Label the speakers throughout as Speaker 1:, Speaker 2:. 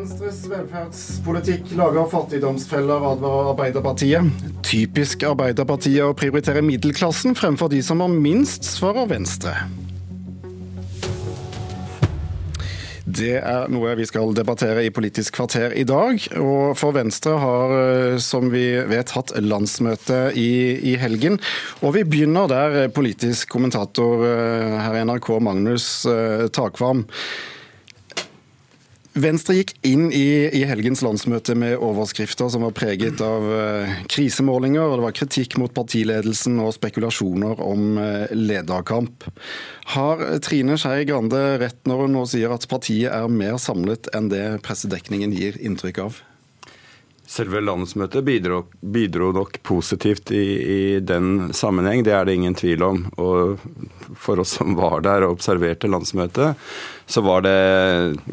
Speaker 1: Venstres velferdspolitikk lager fattigdomsfeller, advarer Arbeiderpartiet. Typisk Arbeiderpartiet å prioritere middelklassen fremfor de som har minst, svarer Venstre. Det er noe vi skal debattere i Politisk kvarter i dag. Og for Venstre har, eh, som vi vet, hatt landsmøte i, i helgen. Og vi begynner der, politisk kommentator eh, her i NRK, Magnus eh, Takvam. Venstre gikk inn i, i, helgens landsmøte med overskrifter som var preget av uh, krisemålinger, og det var kritikk mot partiledelsen og spekulasjoner om uh, lederkamp. Har Trine Skei Grande rett når hun nå sier at partiet er mer samlet enn det pressedekningen gir inntrykk av?
Speaker 2: Selve landsmøtet bidro, bidro nok positivt i, i, den sammenheng, det er det ingen tvil om. Og for oss som var der og observerte landsmøtet, så var det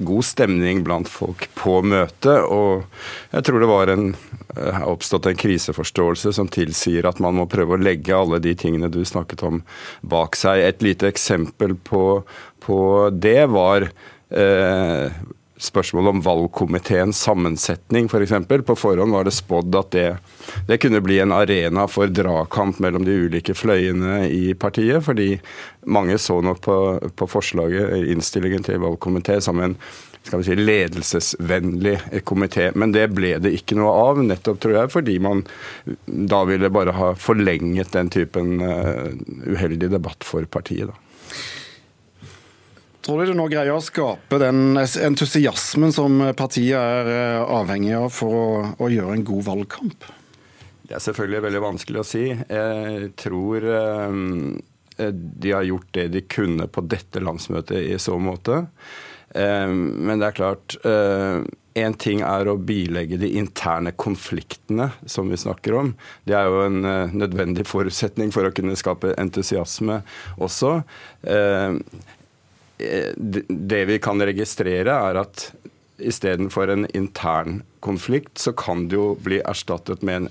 Speaker 2: god stemning blant folk på møtet. Og jeg tror det var en, har eh, oppstått en kriseforståelse som tilsier at man må prøve å legge alle de tingene du snakket om, bak seg. Et lite eksempel på, på det var eh, spørsmål om valgkomiteens sammensetning, f.eks. For på forhånd var det spådd at det, det, kunne bli en arena for dragkamp mellom de ulike fløyene i partiet, fordi mange så nok på, på forslaget, innstillingen til valgkomité, som en skal vi si, ledelsesvennlig komité. Men det ble det ikke noe av, nettopp tror jeg, fordi man da ville bare ha forlenget den typen uh, uheldig debatt for partiet. da.
Speaker 1: Tror du det nå greier å skape den entusiasmen som partiet er eh, avhengig av for å, å gjøre en god valgkamp?
Speaker 2: Det er selvfølgelig veldig vanskelig å si. Jeg tror eh, de har gjort det de kunne på dette landsmøtet i så måte. Eh, men det er klart Én ting er å bilegge de interne konfliktene som vi snakker om. Det er jo en nødvendig forutsetning for å kunne skape entusiasme også. Eh, det vi kan registrere, er at istedenfor en intern konflikt, så kan det jo bli erstattet med en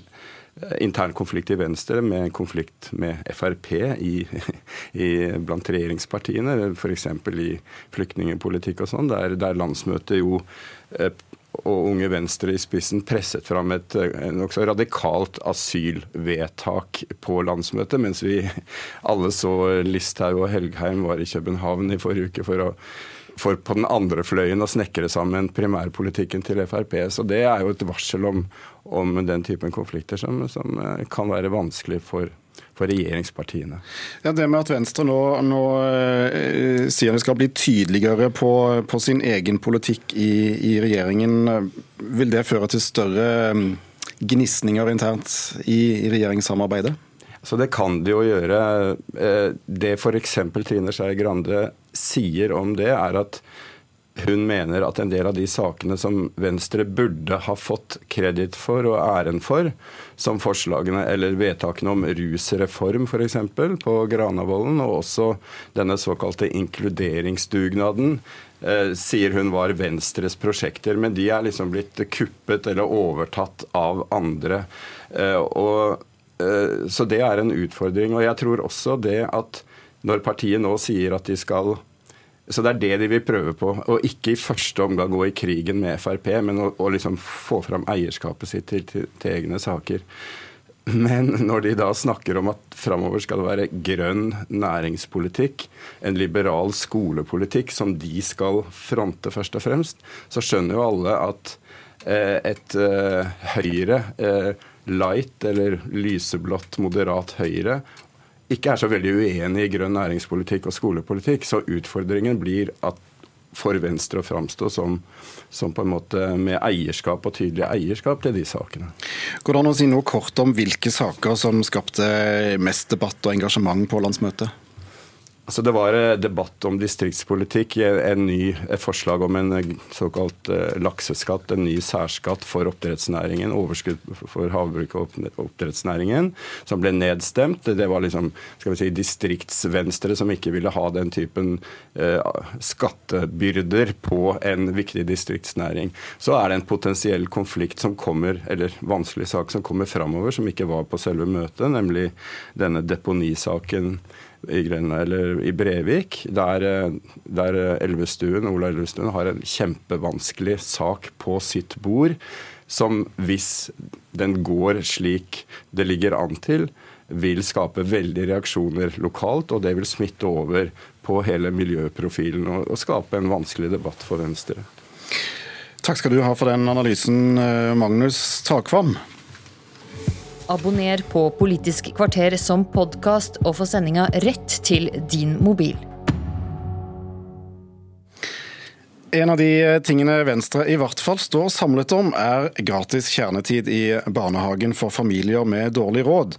Speaker 2: eh, intern konflikt i Venstre med en konflikt med Frp i, i, blant regjeringspartiene, f.eks. i flyktningpolitikk og sånn, der, der landsmøtet jo eh, og Unge Venstre i spissen presset fram et eh, nokså radikalt asylvedtak på landsmøtet, mens vi alle så Listhaug og Helgheim var i København i forrige uke for å for på den andre fløyen å snekre sammen primærpolitikken til Frp. Så det er jo et varsel om, om den typen konflikter som, som eh, kan være vanskelig for for regjeringspartiene.
Speaker 1: Ja, Det med at Venstre nå, nå eh, sier de skal bli tydeligere på, på sin egen politikk i, i, regjeringen, vil det føre til større mm, gnisninger internt i, i regjeringssamarbeidet?
Speaker 2: Så Det kan det jo gjøre. Eh, det f.eks. Trine Skei Grande sier om det, er at hun mener at en del av de sakene som Venstre burde ha fått kreditt for og æren for, som forslagene eller vedtakene om rusreform f.eks. på Granavolden, og også denne såkalte inkluderingsdugnaden, eh, sier hun var Venstres prosjekter. Men de er liksom blitt kuppet eller overtatt av andre. Eh, og, eh, så det er en utfordring. Og jeg tror også det at når partiet nå sier at de skal så det er det de vil prøve på. Og ikke i første omgang gå i krigen med Frp, men å, å liksom få fram eierskapet sitt til, til, til, egne saker. Men når de da snakker om at framover skal det være grønn næringspolitikk, en liberal skolepolitikk som de skal fronte først og fremst, så skjønner jo alle at eh, et eh, Høyre eh, light eller lyseblått moderat Høyre ikke er så veldig uenig i grønn næringspolitikk og skolepolitikk, så utfordringen blir at for Venstre å framstå som, som, på en måte med eierskap og tydelig eierskap til de sakene.
Speaker 1: Går det an å si noe kort om hvilke saker som skapte mest debatt og engasjement på landsmøtet?
Speaker 2: Altså Det var eh, debatt om distriktspolitikk, en ny, forslag om en eh, såkalt lakseskatt, en ny særskatt for oppdrettsnæringen, overskudd for havbruk og oppdrettsnæringen, som ble nedstemt. Det var liksom skal vi si, distriktsvenstre som ikke ville ha den typen skattebyrder på en viktig distriktsnæring. Så er det en potensiell konflikt som kommer, eller vanskelig sak som kommer framover, som ikke var på selve møtet, nemlig denne deponisaken i, Grønland, i Brevik, der, der Elvestuen, Ola Elvestuen har en kjempevanskelig sak på sitt bord, som hvis den går slik det ligger an til, vil skape veldig reaksjoner lokalt, og det vil smitte over på hele miljøprofilen og, og skape en vanskelig debatt for Venstre.
Speaker 1: Takk skal du ha for den analysen, eh, Magnus Takvam.
Speaker 3: Abonner på Politisk kvarter som podkast, og få sendinga rett til din mobil.
Speaker 1: En av de tingene Venstre i hvert fall står samlet om, er gratis kjernetid i barnehagen for familier med dårlig råd.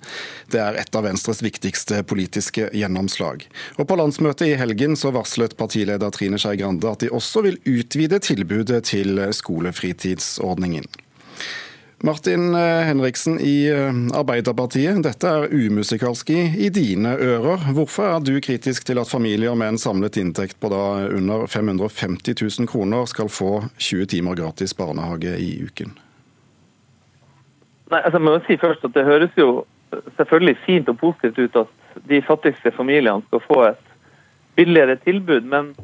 Speaker 1: Det er et av Venstres viktigste politiske gjennomslag. Og På landsmøtet i helgen så varslet partileder Trine Skei Grande at de også vil utvide tilbudet til skolefritidsordningen. Martin eh, Henriksen i eh, Arbeiderpartiet, dette er umusikalsk i, dine ører. Hvorfor er du kritisk til at familier med en samlet inntekt på da under 550 000 kroner skal få 20 timer gratis barnehage i uken?
Speaker 4: Nei, altså, jeg må si først at Det høres jo selvfølgelig fint og positivt ut at de fattigste familiene skal få et billigere tilbud. men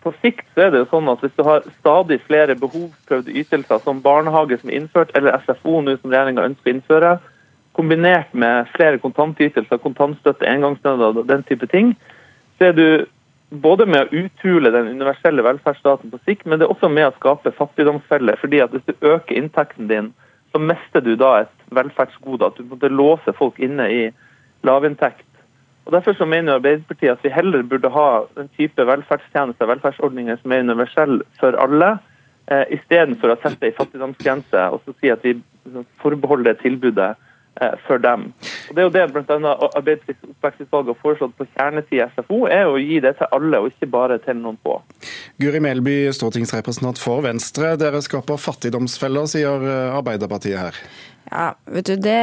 Speaker 4: på sikt så er det jo sånn at hvis du har stadig flere behovsprøvde ytelser, som barnehage som er innført, eller SFO nå som regjeringa ønsker å innføre, kombinert med flere kontantytelser, kontantstøtte, engangsstønad og den type ting, så er du både med å uthule den universelle velferdsstaten på sikt, men det er også med å skape fattigdomsfeller. fordi at Hvis du øker inntekten din, så mister du da et velferdsgode. At du måtte låse folk inne i lavinntekt. Og Derfor så mener Arbeiderpartiet at vi heller burde ha en type velferdstjenester velferdsordninger som er universelle for alle, eh, istedenfor å sette ei fattigdomsgrense og så si at vi forbeholder tilbudet eh, for dem. Og Det er jo det bl.a. Arbeiderpartiets oppvekstutvalg har foreslått på kjernetid i SFO, er å gi det til alle, og ikke bare til noen få.
Speaker 1: Guri Melby, stortingsrepresentant for Venstre. Dere skaper fattigdomsfeller, sier Arbeiderpartiet her.
Speaker 5: Ja, vet du, det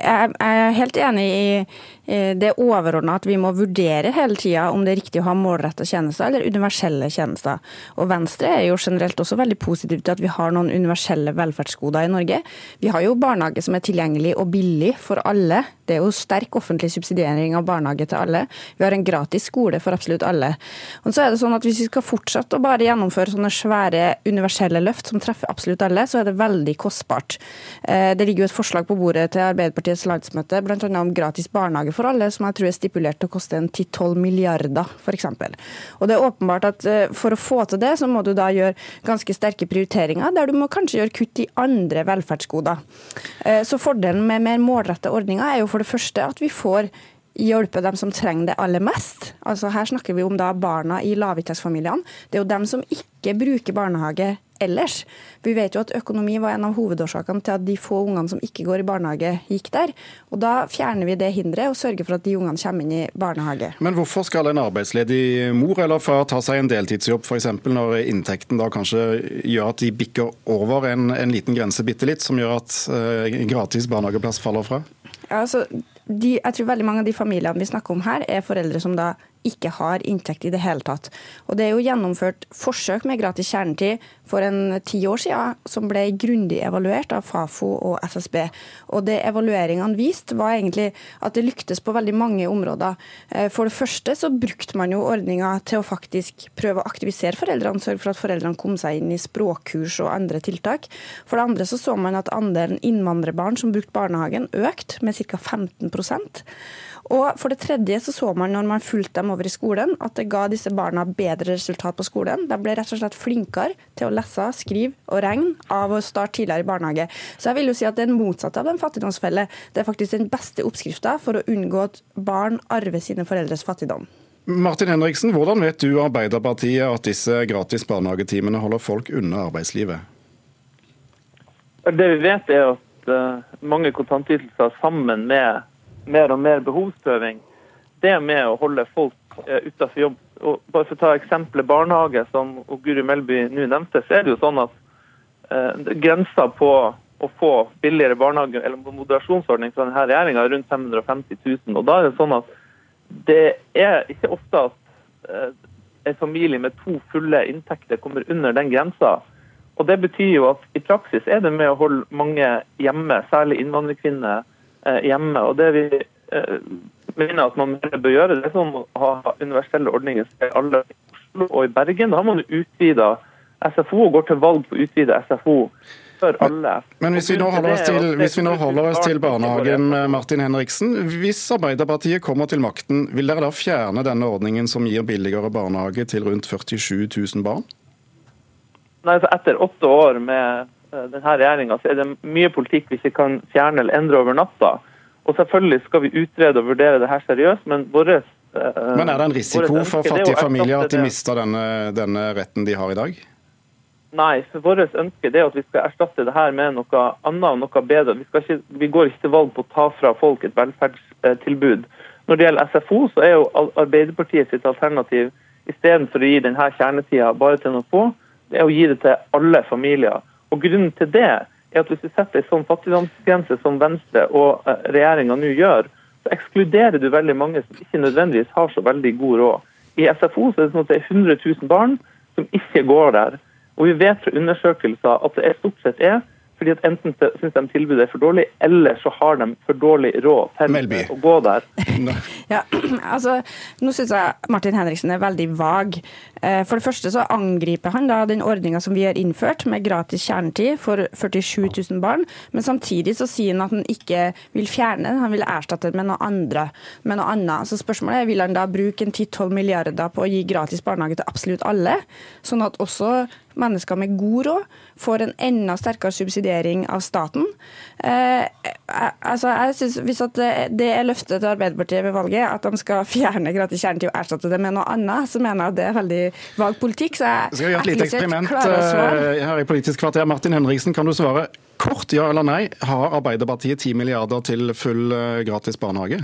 Speaker 5: jeg er helt enig i det overordna at vi må vurdere hele tida om det er riktig å ha målretta tjenester eller universelle tjenester. Og Venstre er jo generelt også veldig positiv til at vi har noen universelle velferdsgoder i Norge. Vi har jo barnehage som er tilgjengelig og billig for alle. Det er jo sterk offentlig subsidiering av barnehage til alle. Vi har en gratis skole for absolutt alle. Og så er det sånn at Hvis vi skal fortsette å bare gjennomføre sånne svære universelle løft som treffer absolutt alle, så er det veldig kostbart. Eh, det ligger jo et forslag på bordet til Arbeiderpartiets landsmøte bl.a. om gratis barnehage for alle, som jeg tror er stipulert til å koste en 10-12 milliarder, f.eks. Og det er åpenbart at eh, for å få til det, så må du da gjøre ganske sterke prioriteringer, der du må kanskje gjøre kutt i andre velferdsgoder. Eh, så fordelen med mer målrette ordninger er jo for det første at vi får hjelpe dem som trenger det aller mest. Altså Her snakker vi om da barna i lavinntektsfamiliene. Det er jo dem som ikke bruker barnehage ellers. Vi vet jo at økonomi var en av hovedårsakene til at de få ungene som ikke går i barnehage, gikk der. Og Da fjerner vi det hinderet og sørger for at de ungene kommer inn i barnehage.
Speaker 1: Men hvorfor skal en arbeidsledig mor eller far ta seg en deltidsjobb f.eks. når inntekten da kanskje gjør at de bikker over en, en liten grense bitte litt, som gjør at eh, gratis barnehageplass faller fra?
Speaker 5: Ja, altså, de, jeg tror veldig mange av de familiene vi snakker om her, er foreldre som da ikke har inntekt i det hele tatt. Og Det er jo gjennomført forsøk med gratis kjernetid for en ti år siden, som ble grundig evaluert av Fafo og SSB. Og Det evalueringene viste, var egentlig at det lyktes på veldig mange områder. Eh, for det første så brukte man jo ordninga til å faktisk prøve å aktivisere foreldrene, sørge for at foreldrene kom seg inn i språkkurs og andre tiltak. For det andre så så man at andelen innvandrerbarn som brukte barnehagen, økte med ca. 15 og for det tredje så så man når man fulgte dem over i skolen, at det ga disse barna bedre resultat på skolen. De ble rett og slett flinkere til å lese, skrive og regne av å starte tidligere i barnehage. Så jeg vil jo si at det er motsatt av den fattigdomsfelle. Det er faktisk den beste oppskrifta for å unngå at barn arver sine foreldres fattigdom.
Speaker 1: Martin Henriksen, hvordan vet du Arbeiderpartiet at disse gratis barnehagetimene holder folk unna arbeidslivet?
Speaker 4: Det vi vet er at eh, mange kontantytelser sammen med mer og mer behovsprøving, det med å holde folk eh, utenfor jobb. Og bare for å ta eksempelet barnehage, som Guri Melby nå nevnte, så er det jo sånn at eh, grensa på å få billigere barnehage eller moderasjonsordning fra denne regjeringa er rundt 550 000. Og da er det sånn at det er ikke ofte at eh, en familie med to fulle inntekter kommer under den grensa. Og Det betyr jo at i praksis er det med å holde mange hjemme, særlig innvandrerkvinner, hjemme. Og Det vi eh, mener at man bør gjøre, det er som å ha universelle ordninger i alle i Oslo og i Bergen. Da har man utvida SFO og går til valg på å utvide SFO for alle.
Speaker 1: Men hvis vi nå holder oss til, hvis vi nå holder oss til barnehagen, Martin Henriksen. Hvis Arbeiderpartiet kommer til makten, vil dere da fjerne denne ordningen som gir billigere barnehage til rundt 47 000 barn?
Speaker 4: Nei, så Etter åtte år med eh, denne regjeringa, så er det mye politikk vi ikke kan fjerne eller endre over natta. Og Selvfølgelig skal vi utrede og vurdere det her seriøst, men våre
Speaker 1: Men er det en risiko for fattige familier at de mister denne, denne retten de har i dag?
Speaker 4: Nei, for vårt ønske er at vi skal erstatte det her med noe annet og noe bedre. Vi, ikke, vi, går ikke til valg på å ta fra folk et velferdstilbud. Når det gjelder SFO, så er jo Arbeiderpartiet sitt alternativ istedenfor å gi denne kjernetida bare til noen få, det er å gi det til alle familier. Og Grunnen til det er at hvis du setter en sånn fattigdomsgrense som Venstre og eh, regjeringa nå gjør, så ekskluderer du veldig mange som ikke nødvendigvis har så veldig god råd. I SFO så er det sånn at det er 100 000 barn som ikke går der. Og vi vet fra undersøkelser at det er stort sett er fordi at enten syns de tilbudet er for dårlig, eller så har de for dårlig råd til å gå der.
Speaker 5: ja, altså, Nå syns jeg Martin Henriksen er veldig vag. Eh, for det første så angriper han da den ordninga som vi har innført, med gratis kjernetid for 47 000 barn. Men samtidig så sier han at han ikke vil fjerne den, han vil erstatte den med noe, andre, med noe annet. Så spørsmålet er vil han da bruke en 10-12 milliarder på å gi gratis barnehage til absolutt alle, sånn at også mennesker med god råd får en enda sterkere subsidiering av staten. Eh, altså, jeg synes Hvis det er løftet til Arbeiderpartiet ved valget, at de skal fjerne gratis kjernetid og erstatte det med noe annet, så mener jeg at det er veldig vag politikk. Så jeg
Speaker 1: skal vi gjøre et lite eksperiment eh, her i Politisk kvarter. Martin Henriksen, kan du svare kort ja eller nei? Har Arbeiderpartiet 10 milliarder til full eh, gratis barnehage?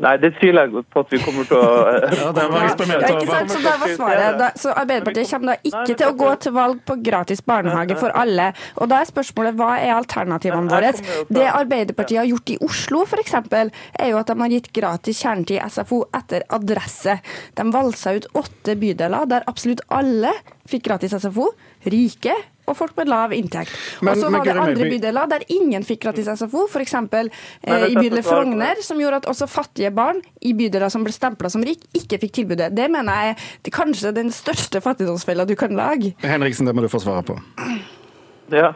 Speaker 4: Nei, det tviler jeg på at vi kommer til å
Speaker 1: ja, det var eksperimentet.
Speaker 5: Ja, ikke sant? Så det var svaret. Da, så Arbeiderpartiet kommer da ikke til å gå til valg på gratis barnehage for alle. Og da er spørsmålet hva er alternativene våre? Det Arbeiderpartiet har gjort i Oslo f.eks., er jo at de har gitt gratis kjernetid i SFO etter adresse. De valsa ut åtte bydeler der absolutt alle fikk gratis SFO. Rike og folk med lav inntekt. Og så var det andre bydeler der ingen fikk gratis SFO, f.eks. Eh, i bydeler Frogner, som gjorde at også fattige barn i bydeler som ble stempla som rik, ikke fikk tilbudet. Det mener jeg er kanskje den største fattigdomsfella du kan lage.
Speaker 1: Henriksen, det må du få svare på.
Speaker 4: Ja.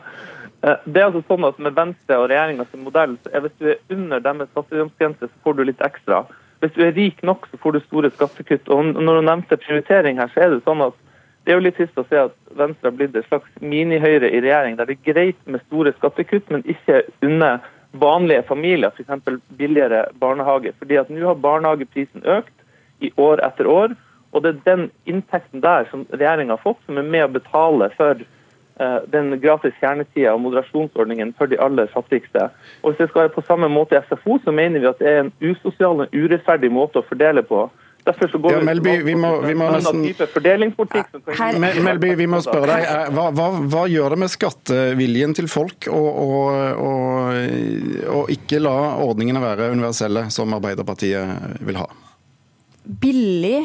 Speaker 4: Eh, det er altså sånn at Med Venstre og regjeringas modell, så er hvis du er under deres fattigdomsgrense, så får du litt ekstra. Hvis du er rik nok, så får du store skattekutt. Og Når du nevnte prioritering her, så er det sånn at det er jo litt trist å se at Venstre har blitt et slags mini-Høyre i regjering, der det er greit med store skattekutt, men ikke unne vanlige familier f.eks. billigere barnehage. Fordi at Nå har barnehageprisen økt i år etter år, og det er den inntekten der som regjeringa har fått, som er med å betale for uh, den gratis kjernetida og moderasjonsordningen for de aller fattigste. Og Hvis det skal være på samme måte i SFO, så mener vi at det er en usosial og urettferdig måte å fordele på. Derfor så går ja,
Speaker 1: Melby, vi må, vi må nesten... Melby, vi må spørre deg, eh, hva, hva, hva, gjør det med skatteviljen til folk å, å, å, å ikke la ordningene være universelle, som Arbeiderpartiet vil ha?
Speaker 5: Billig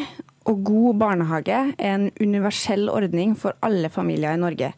Speaker 5: og god barnehage er en universell ordning for alle familier i Norge.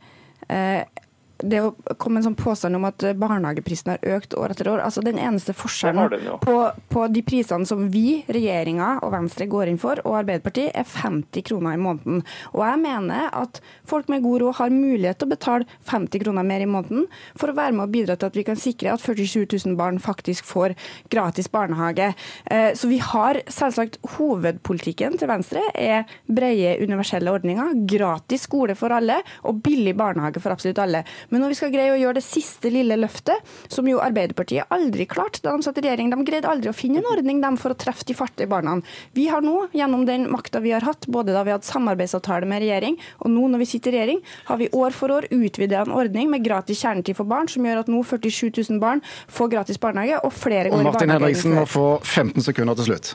Speaker 5: Det å komme en sånn påstand om at barnehageprisen har økt år etter år altså Den eneste forskjellen den, på, på, de prisene som vi, regjeringa og Venstre går inn for, og Arbeiderpartiet, er 50 kroner i måneden. Og jeg mener at folk med god råd har mulighet til å betale 50 kroner mer i måneden for å være med og bidra til at vi kan sikre at 47 000 barn faktisk får gratis barnehage. Eh, så vi har selvsagt hovedpolitikken til Venstre er brede universelle ordninger, gratis skole for alle og billig barnehage for absolutt alle. Men når vi skal greie å gjøre det siste lille løftet, som jo Arbeiderpartiet aldri klarte da de satt i regjering, de greide aldri å finne en ordning de for å treffe de fattige barna. Vi har nå, gjennom den makta vi har hatt, både da vi hadde samarbeidsavtale med regjering, og nå når vi sitter i regjering, har vi år for år utvidet en ordning med gratis kjernetid for barn, som gjør at nå 47 000 barn får gratis barnehage, og flere går og i barnehage.
Speaker 1: Martin Henriksen må få 15 sekunder til slutt.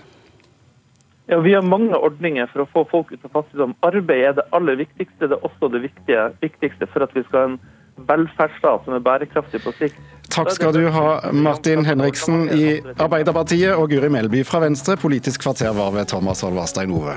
Speaker 4: Ja, Vi har mange ordninger for å få folk ut av fattigdom. Arbeid er det aller viktigste. Det er også det viktige, viktigste for at vi skal ha en velferdsstat som er bærekraftig på sikt.
Speaker 1: Takk skal du ha, Martin Henriksen i Arbeiderpartiet og Guri Melby fra Venstre. Politisk kvarter var ved Thomas Holvastad Ove.